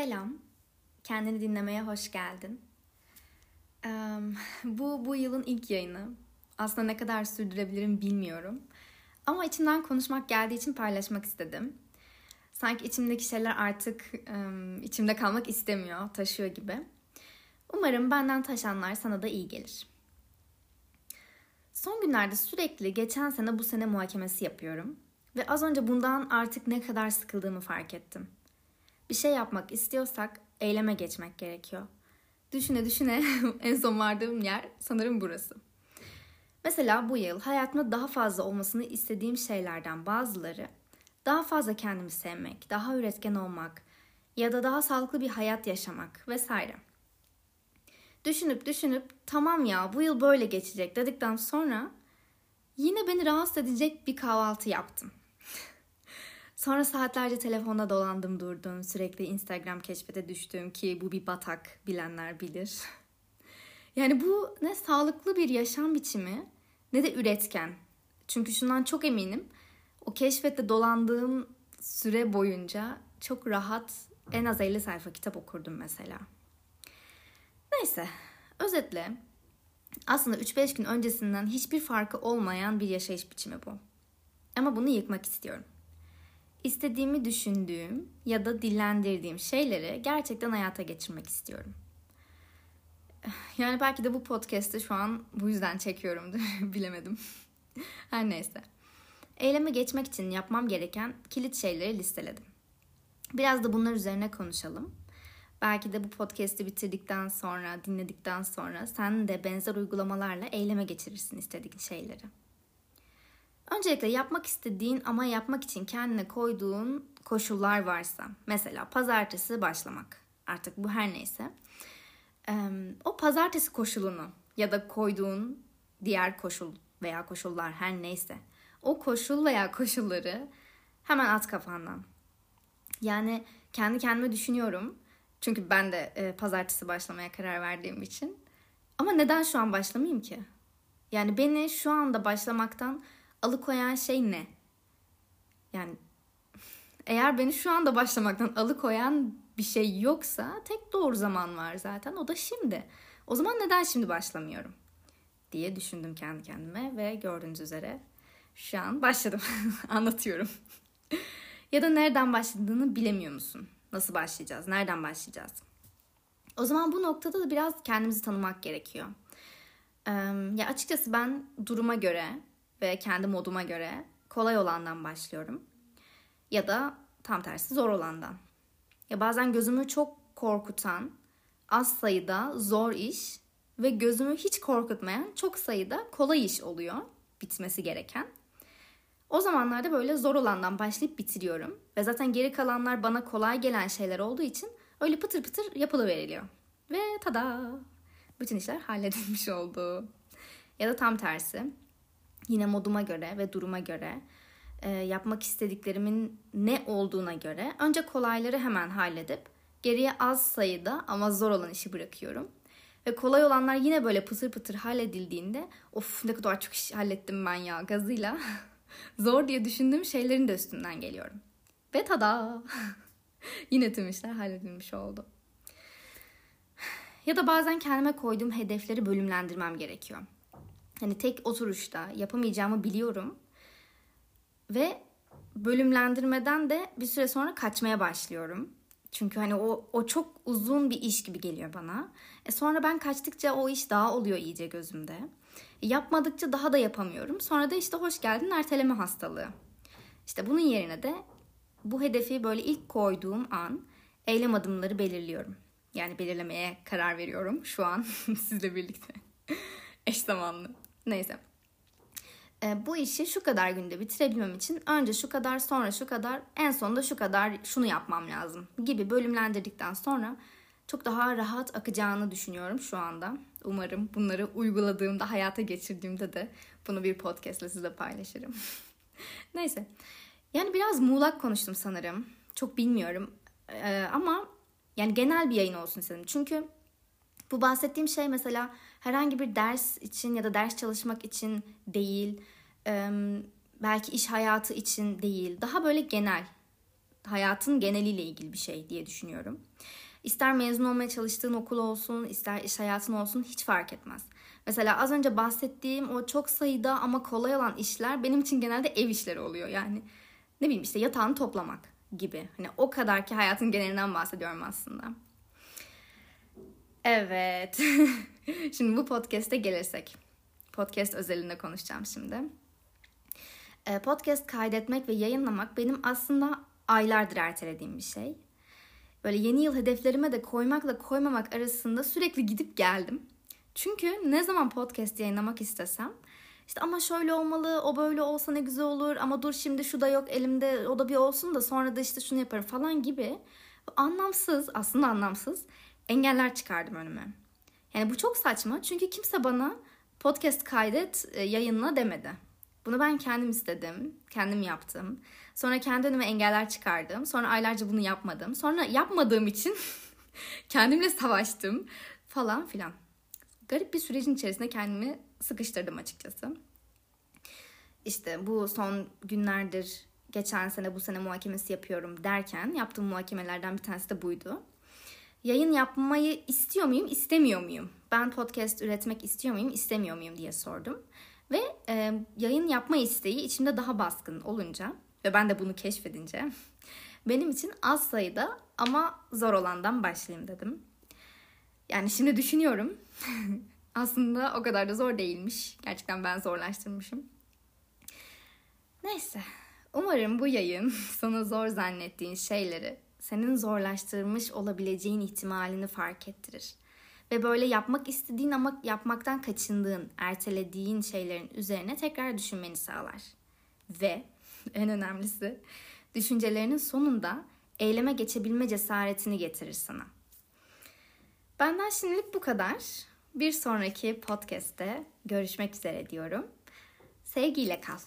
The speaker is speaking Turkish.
Selam, kendini dinlemeye hoş geldin. bu bu yılın ilk yayını. Aslında ne kadar sürdürebilirim bilmiyorum. Ama içimden konuşmak geldiği için paylaşmak istedim. Sanki içimdeki şeyler artık içimde kalmak istemiyor, taşıyor gibi. Umarım benden taşanlar sana da iyi gelir. Son günlerde sürekli geçen sene bu sene muhakemesi yapıyorum. Ve az önce bundan artık ne kadar sıkıldığımı fark ettim. Bir şey yapmak istiyorsak eyleme geçmek gerekiyor. Düşüne düşüne en son vardığım yer sanırım burası. Mesela bu yıl hayatımda daha fazla olmasını istediğim şeylerden bazıları daha fazla kendimi sevmek, daha üretken olmak ya da daha sağlıklı bir hayat yaşamak vesaire. Düşünüp düşünüp tamam ya bu yıl böyle geçecek dedikten sonra yine beni rahatsız edecek bir kahvaltı yaptım. Sonra saatlerce telefonda dolandım durdum. Sürekli Instagram keşfete düştüm ki bu bir batak bilenler bilir. Yani bu ne sağlıklı bir yaşam biçimi ne de üretken. Çünkü şundan çok eminim. O keşfette dolandığım süre boyunca çok rahat en az 50 sayfa kitap okurdum mesela. Neyse özetle aslında 3-5 gün öncesinden hiçbir farkı olmayan bir yaşayış biçimi bu. Ama bunu yıkmak istiyorum istediğimi düşündüğüm ya da dillendirdiğim şeyleri gerçekten hayata geçirmek istiyorum. Yani belki de bu podcast'ı şu an bu yüzden çekiyorumdur. Bilemedim. Her neyse. Eyleme geçmek için yapmam gereken kilit şeyleri listeledim. Biraz da bunlar üzerine konuşalım. Belki de bu podcast'i bitirdikten sonra, dinledikten sonra sen de benzer uygulamalarla eyleme geçirirsin istediğin şeyleri. Öncelikle yapmak istediğin ama yapmak için kendine koyduğun koşullar varsa, mesela pazartesi başlamak, artık bu her neyse, o pazartesi koşulunu ya da koyduğun diğer koşul veya koşullar her neyse, o koşul veya koşulları hemen at kafandan. Yani kendi kendime düşünüyorum. Çünkü ben de e, pazartesi başlamaya karar verdiğim için. Ama neden şu an başlamayayım ki? Yani beni şu anda başlamaktan alıkoyan şey ne? Yani eğer beni şu anda başlamaktan alıkoyan bir şey yoksa tek doğru zaman var zaten o da şimdi. O zaman neden şimdi başlamıyorum? diye düşündüm kendi kendime ve gördüğünüz üzere şu an başladım. Anlatıyorum. ya da nereden başladığını bilemiyor musun? Nasıl başlayacağız? Nereden başlayacağız? O zaman bu noktada da biraz kendimizi tanımak gerekiyor. ya açıkçası ben duruma göre ve kendi moduma göre kolay olandan başlıyorum. Ya da tam tersi zor olandan. Ya bazen gözümü çok korkutan az sayıda zor iş ve gözümü hiç korkutmayan çok sayıda kolay iş oluyor bitmesi gereken. O zamanlarda böyle zor olandan başlayıp bitiriyorum. Ve zaten geri kalanlar bana kolay gelen şeyler olduğu için öyle pıtır pıtır yapılıveriliyor. Ve tada! Bütün işler halledilmiş oldu. Ya da tam tersi yine moduma göre ve duruma göre e, yapmak istediklerimin ne olduğuna göre önce kolayları hemen halledip geriye az sayıda ama zor olan işi bırakıyorum. Ve kolay olanlar yine böyle pıtır pıtır halledildiğinde of ne kadar çok iş hallettim ben ya gazıyla zor diye düşündüğüm şeylerin de üstünden geliyorum. Ve tada yine tüm işler halledilmiş oldu. Ya da bazen kendime koyduğum hedefleri bölümlendirmem gerekiyor. Hani tek oturuşta yapamayacağımı biliyorum. Ve bölümlendirmeden de bir süre sonra kaçmaya başlıyorum. Çünkü hani o, o çok uzun bir iş gibi geliyor bana. E sonra ben kaçtıkça o iş daha oluyor iyice gözümde. E yapmadıkça daha da yapamıyorum. Sonra da işte hoş geldin erteleme hastalığı. İşte bunun yerine de bu hedefi böyle ilk koyduğum an eylem adımları belirliyorum. Yani belirlemeye karar veriyorum şu an sizle birlikte. Eş zamanlı. Neyse. E, bu işi şu kadar günde bitirebilmem için önce şu kadar sonra şu kadar en sonunda şu kadar şunu yapmam lazım gibi bölümlendirdikten sonra çok daha rahat akacağını düşünüyorum şu anda. Umarım bunları uyguladığımda, hayata geçirdiğimde de bunu bir podcastle size paylaşırım. Neyse. Yani biraz muğlak konuştum sanırım. Çok bilmiyorum. Ee, ama yani genel bir yayın olsun istedim. Çünkü bu bahsettiğim şey mesela herhangi bir ders için ya da ders çalışmak için değil, belki iş hayatı için değil, daha böyle genel, hayatın geneliyle ilgili bir şey diye düşünüyorum. İster mezun olmaya çalıştığın okul olsun, ister iş hayatın olsun hiç fark etmez. Mesela az önce bahsettiğim o çok sayıda ama kolay olan işler benim için genelde ev işleri oluyor. Yani ne bileyim işte yatağını toplamak gibi. Hani o kadar ki hayatın genelinden bahsediyorum aslında. Evet. şimdi bu podcast'e gelirsek. Podcast özelinde konuşacağım şimdi. Ee, podcast kaydetmek ve yayınlamak benim aslında aylardır ertelediğim bir şey. Böyle yeni yıl hedeflerime de koymakla koymamak arasında sürekli gidip geldim. Çünkü ne zaman podcast yayınlamak istesem işte ama şöyle olmalı, o böyle olsa ne güzel olur ama dur şimdi şu da yok elimde o da bir olsun da sonra da işte şunu yaparım falan gibi anlamsız aslında anlamsız engeller çıkardım önüme. Yani bu çok saçma çünkü kimse bana podcast kaydet e, yayınla demedi. Bunu ben kendim istedim, kendim yaptım. Sonra kendi önüme engeller çıkardım. Sonra aylarca bunu yapmadım. Sonra yapmadığım için kendimle savaştım falan filan. Garip bir sürecin içerisinde kendimi sıkıştırdım açıkçası. İşte bu son günlerdir geçen sene bu sene muhakemesi yapıyorum derken yaptığım muhakemelerden bir tanesi de buydu. Yayın yapmayı istiyor muyum, istemiyor muyum? Ben podcast üretmek istiyor muyum, istemiyor muyum diye sordum. Ve e, yayın yapma isteği içimde daha baskın olunca ve ben de bunu keşfedince benim için az sayıda ama zor olandan başlayayım dedim. Yani şimdi düşünüyorum. Aslında o kadar da zor değilmiş. Gerçekten ben zorlaştırmışım. Neyse. Umarım bu yayın sana zor zannettiğin şeyleri senin zorlaştırmış olabileceğin ihtimalini fark ettirir. Ve böyle yapmak istediğin ama yapmaktan kaçındığın, ertelediğin şeylerin üzerine tekrar düşünmeni sağlar. Ve en önemlisi düşüncelerinin sonunda eyleme geçebilme cesaretini getirir sana. Benden şimdilik bu kadar. Bir sonraki podcast'te görüşmek üzere diyorum. Sevgiyle kal.